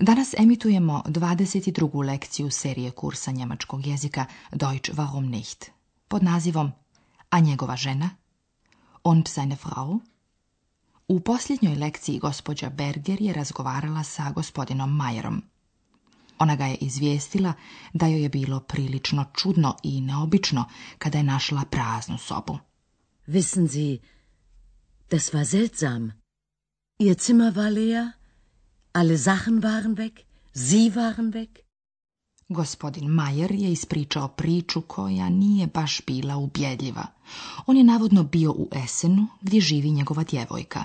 Danas emitujemo 22. lekciju serije kursa njemačkog jezika Deutsch warum nicht pod nazivom A njegova žena und seine Frau. U posljednjoj lekciji gospođa Berger je razgovarala sa gospodinom Majerom. Ona ga je izvijestila da joj je bilo prilično čudno i neobično kada je našla praznu sobu. Wissen Sie, das war seltsam. Ihr Zimmer war leer Alle Sachen waren weg, sie waren weg. Gospodin Majer je ispričao priču koja nije baš bila ubjedljiva. On je navodno bio u Esenu gdje živi njegova djevojka.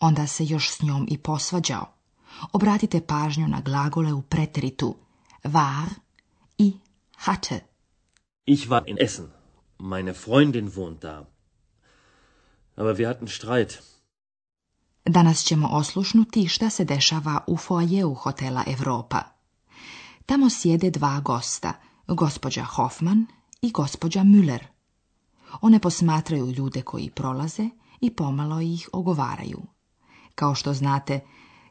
Onda se još s njom i posvađao. Obratite pažnju na glagole u preteritu war i hatte. Ich war in Essen. Meine Freundin wohnt da. Aber wir hatten Streit. Danas ćemo oslušnuti šta se dešava u foajeu hotela Europa. Tamo sjede dva gosta, gospođa Hoffman i gospođa Müller. One posmatraju ljude koji prolaze i pomalo ih ogovaraju. Kao što znate,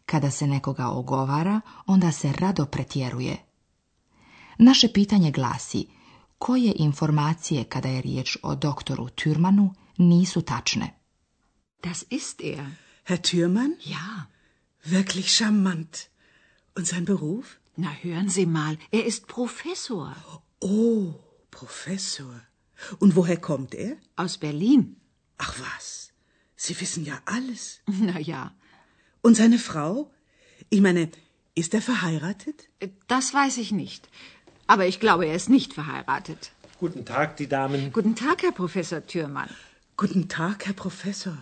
kada se nekoga ogovara, onda se rado pretjeruje. Naše pitanje glasi, koje informacije kada je riječ o doktoru Türmanu nisu tačne? Das ist er. Herr Thürmann? Ja. Wirklich charmant. Und sein Beruf? Na, hören Sie mal, er ist Professor. Oh, Professor. Und woher kommt er? Aus Berlin. Ach was, Sie wissen ja alles. Na ja. Und seine Frau? Ich meine, ist er verheiratet? Das weiß ich nicht. Aber ich glaube, er ist nicht verheiratet. Guten Tag, die Damen. Guten Tag, Herr Professor Thürmann. Guten Tag, Herr Professor.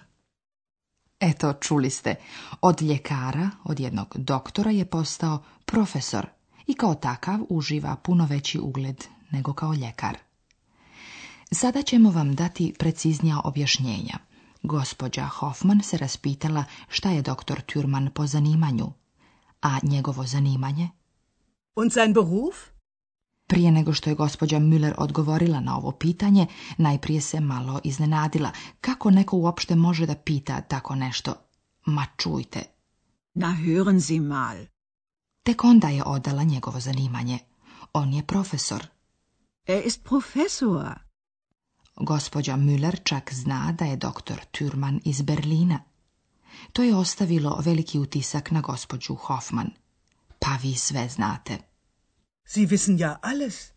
Eto, čuli ste, od ljekara, od jednog doktora je postao profesor i kao takav uživa puno veći ugled nego kao ljekar. Sada ćemo vam dati preciznija objašnjenja. Gospođa Hoffman se raspitala šta je doktor turman po zanimanju, a njegovo zanimanje? Und sein Beruf? Prije nego što je gospođa Müller odgovorila na ovo pitanje, najprije se malo iznenadila. Kako neko uopšte može da pita tako nešto? Ma čujte. Na hören Sie mal. Tek onda je odala njegovo zanimanje. On je profesor. Er ist profesor. Gospođa Müller čak zna da je doktor Türman iz Berlina. To je ostavilo veliki utisak na gospođu Hoffman. Pa vi sve znate. Sie wissen ja alles.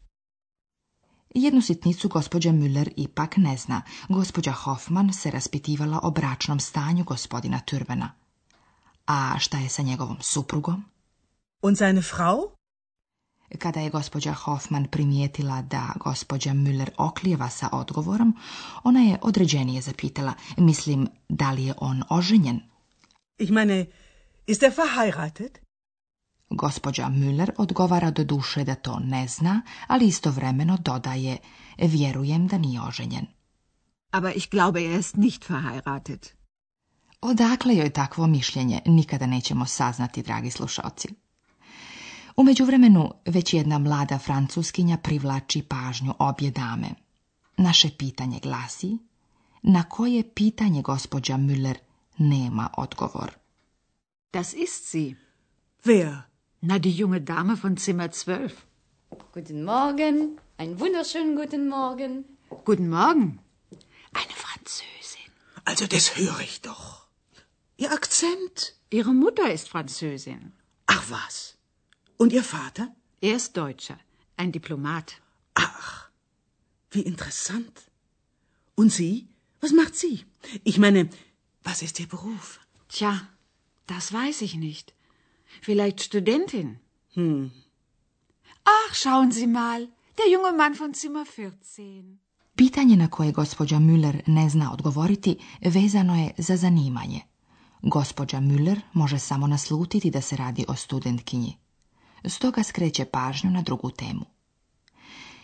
Jednu sitnicu gospođa Müller ipak ne zna. Gospođa Hoffman se raspitivala o bračnom stanju gospodina Turbena. A šta je sa njegovom suprugom? Und seine Frau? Kada je gospođa Hoffman primijetila da gospođa Müller oklijeva sa odgovorom, ona je određenije zapitala, mislim, da li je on oženjen? Ich meine, ist er verheiratet? Gospođa Müller odgovara do duše da to ne zna, ali istovremeno dodaje, vjerujem da nije oženjen. Aber ich glaube, er ist nicht verheiratet. Odakle joj takvo mišljenje nikada nećemo saznati, dragi slušalci. U međuvremenu već jedna mlada francuskinja privlači pažnju obje dame. Naše pitanje glasi na koje pitanje gospođa Müller nema odgovor. Das ist sie. Wer? Na, die junge Dame von Zimmer 12. Guten Morgen, einen wunderschönen guten Morgen. Guten Morgen. Eine Französin. Also das höre ich doch. Ihr Akzent. Ihre Mutter ist Französin. Ach was. Und Ihr Vater? Er ist Deutscher, ein Diplomat. Ach, wie interessant. Und Sie? Was macht sie? Ich meine, was ist ihr Beruf? Tja, das weiß ich nicht. Vielleicht Studentin? Hm. Ach, schauen Sie mal, der junge Mann von Zimmer 14. Pitanje na koje gospođa Müller ne zna odgovoriti vezano je za zanimanje. Gospođa Müller može samo naslutiti da se radi o studentkinji. Stoga skreće pažnju na drugu temu.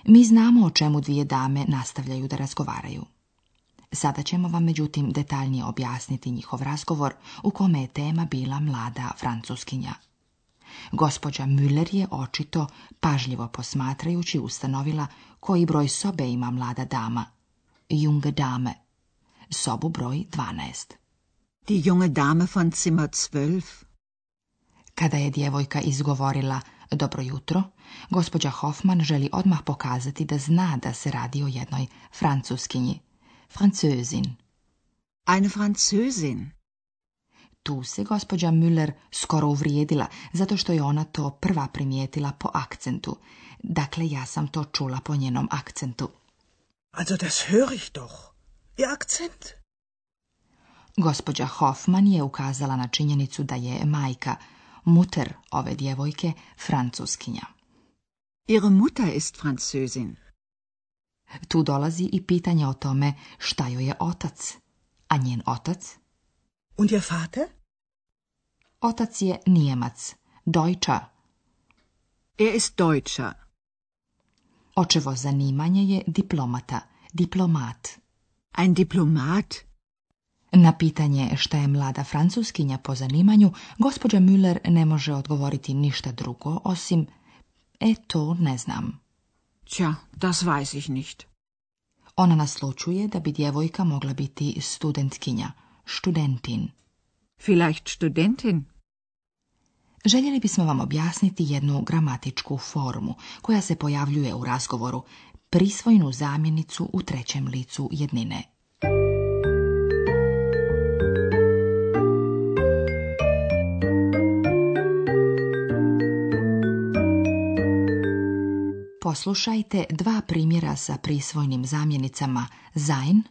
Mi znamo o čemu dvije dame nastavljaju da razgovaraju. Sada ćemo vam međutim detaljnije objasniti njihov razgovor u kome je tema bila mlada francuskinja. Gospođa Müller je očito, pažljivo posmatrajući, ustanovila koji broj sobe ima mlada dama. Junge dame. Sobu broj 12. Die junge dame von Zimmer 12. Kada je djevojka izgovorila dobro jutro, gospođa Hoffman želi odmah pokazati da zna da se radi o jednoj francuskinji. Französin. Eine Französin. Tu se gospođa Müller skoro uvrijedila, zato što je ona to prva primijetila po akcentu. Dakle, ja sam to čula po njenom akcentu. Also das höre ich doch. Ihr Akzent? Gospođa Hoffman je ukazala na činjenicu da je majka, muter ove djevojke, francuskinja. Ihre Mutter ist Französin. Tu dolazi i pitanje o tome šta joj je otac. A njen otac? Und ihr Vater? Otac je Nijemac, Dojča. Er ist Dojča. Očevo zanimanje je diplomata, diplomat. Ein diplomat? Na pitanje šta je mlada francuskinja po zanimanju, gospođa Müller ne može odgovoriti ništa drugo osim e to ne znam. Tja, das weiß ich nicht. Ona naslučuje da bi djevojka mogla biti studentkinja, studentin Vielleicht studentin. Željeli bismo vam objasniti jednu gramatičku formu koja se pojavljuje u razgovoru, prisvojnu zamjenicu u trećem licu jednine. poslušajte dva primjera sa prisvojnim zamjenicama sein,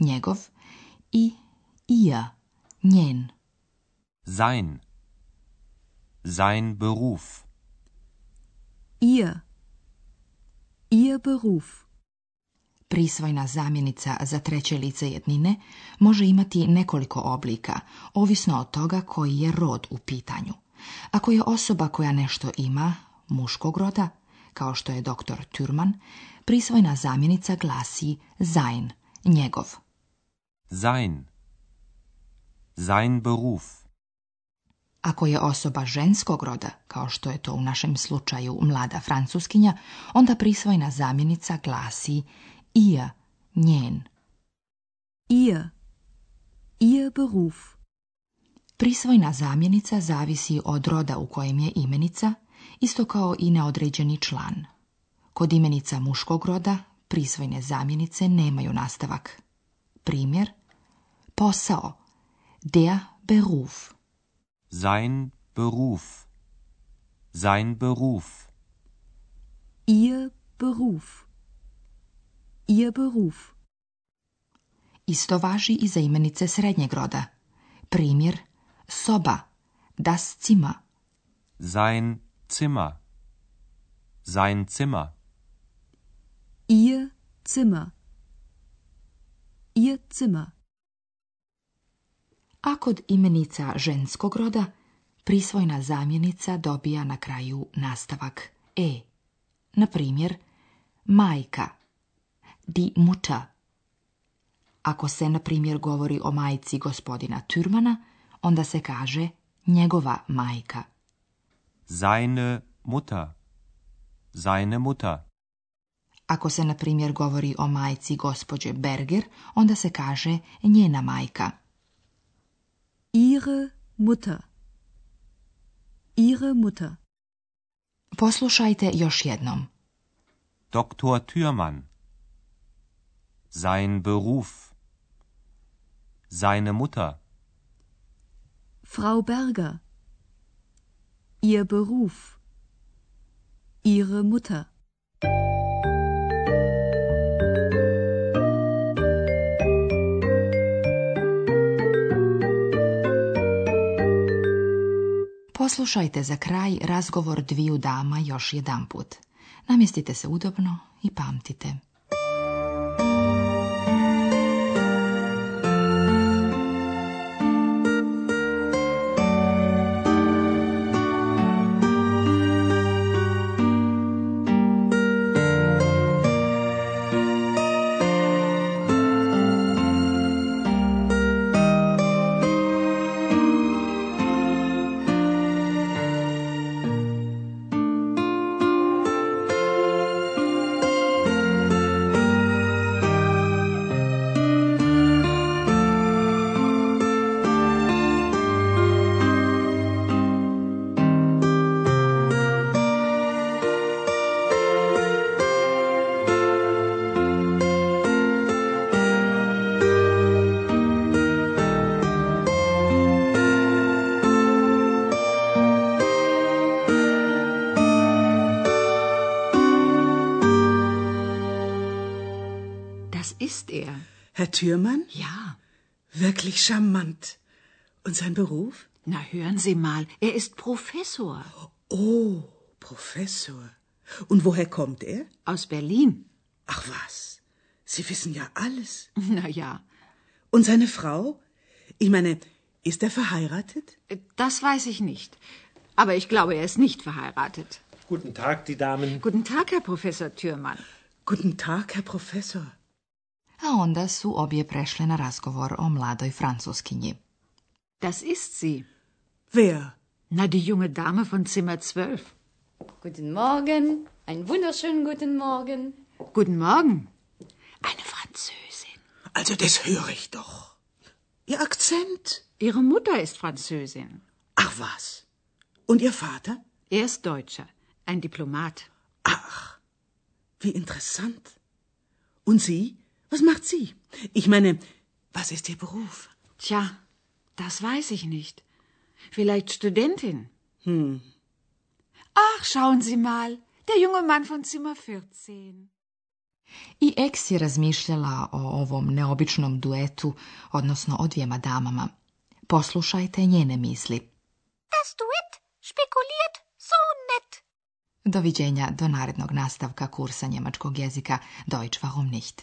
njegov, i ihr, njen. Sein. Sein Beruf. Ihr. Ihr Beruf. Prisvojna zamjenica za treće lice jednine može imati nekoliko oblika, ovisno od toga koji je rod u pitanju. Ako je osoba koja nešto ima, muškog roda, kao što je doktor turman prisvojna zamjenica glasi sein, njegov. Sein. Sein beruf. Ako je osoba ženskog roda, kao što je to u našem slučaju mlada francuskinja, onda prisvojna zamjenica glasi ihr, njen. Ihr. Ihr beruf. Prisvojna zamjenica zavisi od roda u kojem je imenica, isto kao i neodređeni član. Kod imenica muškog roda prisvojne zamjenice nemaju nastavak. Primjer, posao, der Beruf. Sein Beruf. Sein Beruf. Ihr Beruf. Ihr Beruf. Isto važi i za imenice srednjeg roda. Primjer, soba, das Zimmer. Sein Zimmer. Sein Zimmer. Ihr Zimmer. Ihr Zimmer. A kod imenica ženskog roda prisvojna zamjenica dobija na kraju nastavak e. Na primjer, majka, di muta. Ako se, na primjer, govori o majci gospodina Turmana, onda se kaže njegova majka. Seine Mutter. Seine Mutter. Ako se, na primjer, govori o majci gospođe Berger, onda se kaže njena majka. Ihre Mutter. Ihre Mutter. Poslušajte još jednom. Doktor Türmann. Sein Beruf. Seine Mutter. Frau Berger. Ihr Beruf. Ihre Mutter. Poslušajte za kraj razgovor dviju dama još jedanput. Namjestite se udobno i pamtite. Herr Thürmann? Ja. Wirklich charmant. Und sein Beruf? Na, hören Sie mal, er ist Professor. Oh, Professor. Und woher kommt er? Aus Berlin. Ach was, Sie wissen ja alles. Na ja. Und seine Frau? Ich meine, ist er verheiratet? Das weiß ich nicht. Aber ich glaube, er ist nicht verheiratet. Guten Tag, die Damen. Guten Tag, Herr Professor Thürmann. Guten Tag, Herr Professor a onda su obje prešle na razgovor o mladoj francuskinji. Das ist sie. Wer? Na, die junge Dame von Zimmer 12. Guten Morgen. Einen wunderschönen guten Morgen. Guten Morgen. Eine Französin. Also, das höre ich doch. Ihr Akzent. Ihre Mutter ist Französin. Ach was. Und Ihr Vater? Er ist Deutscher, ein Diplomat. Ach, wie interessant. Und Sie? Was macht sie? Ich meine, was ist ihr Beruf? Tja, das weiß ich nicht. Vielleicht Studentin. Hm. Ach, schauen Sie mal, der junge Mann von Zimmer 14. I Eks je razmišljala o ovom neobičnom duetu, odnosno o dvijema damama. Poslušajte njene misli. Das duet spekuliert so nett. Doviđenja do narednog nastavka kursa njemačkog jezika Deutsch warum nicht.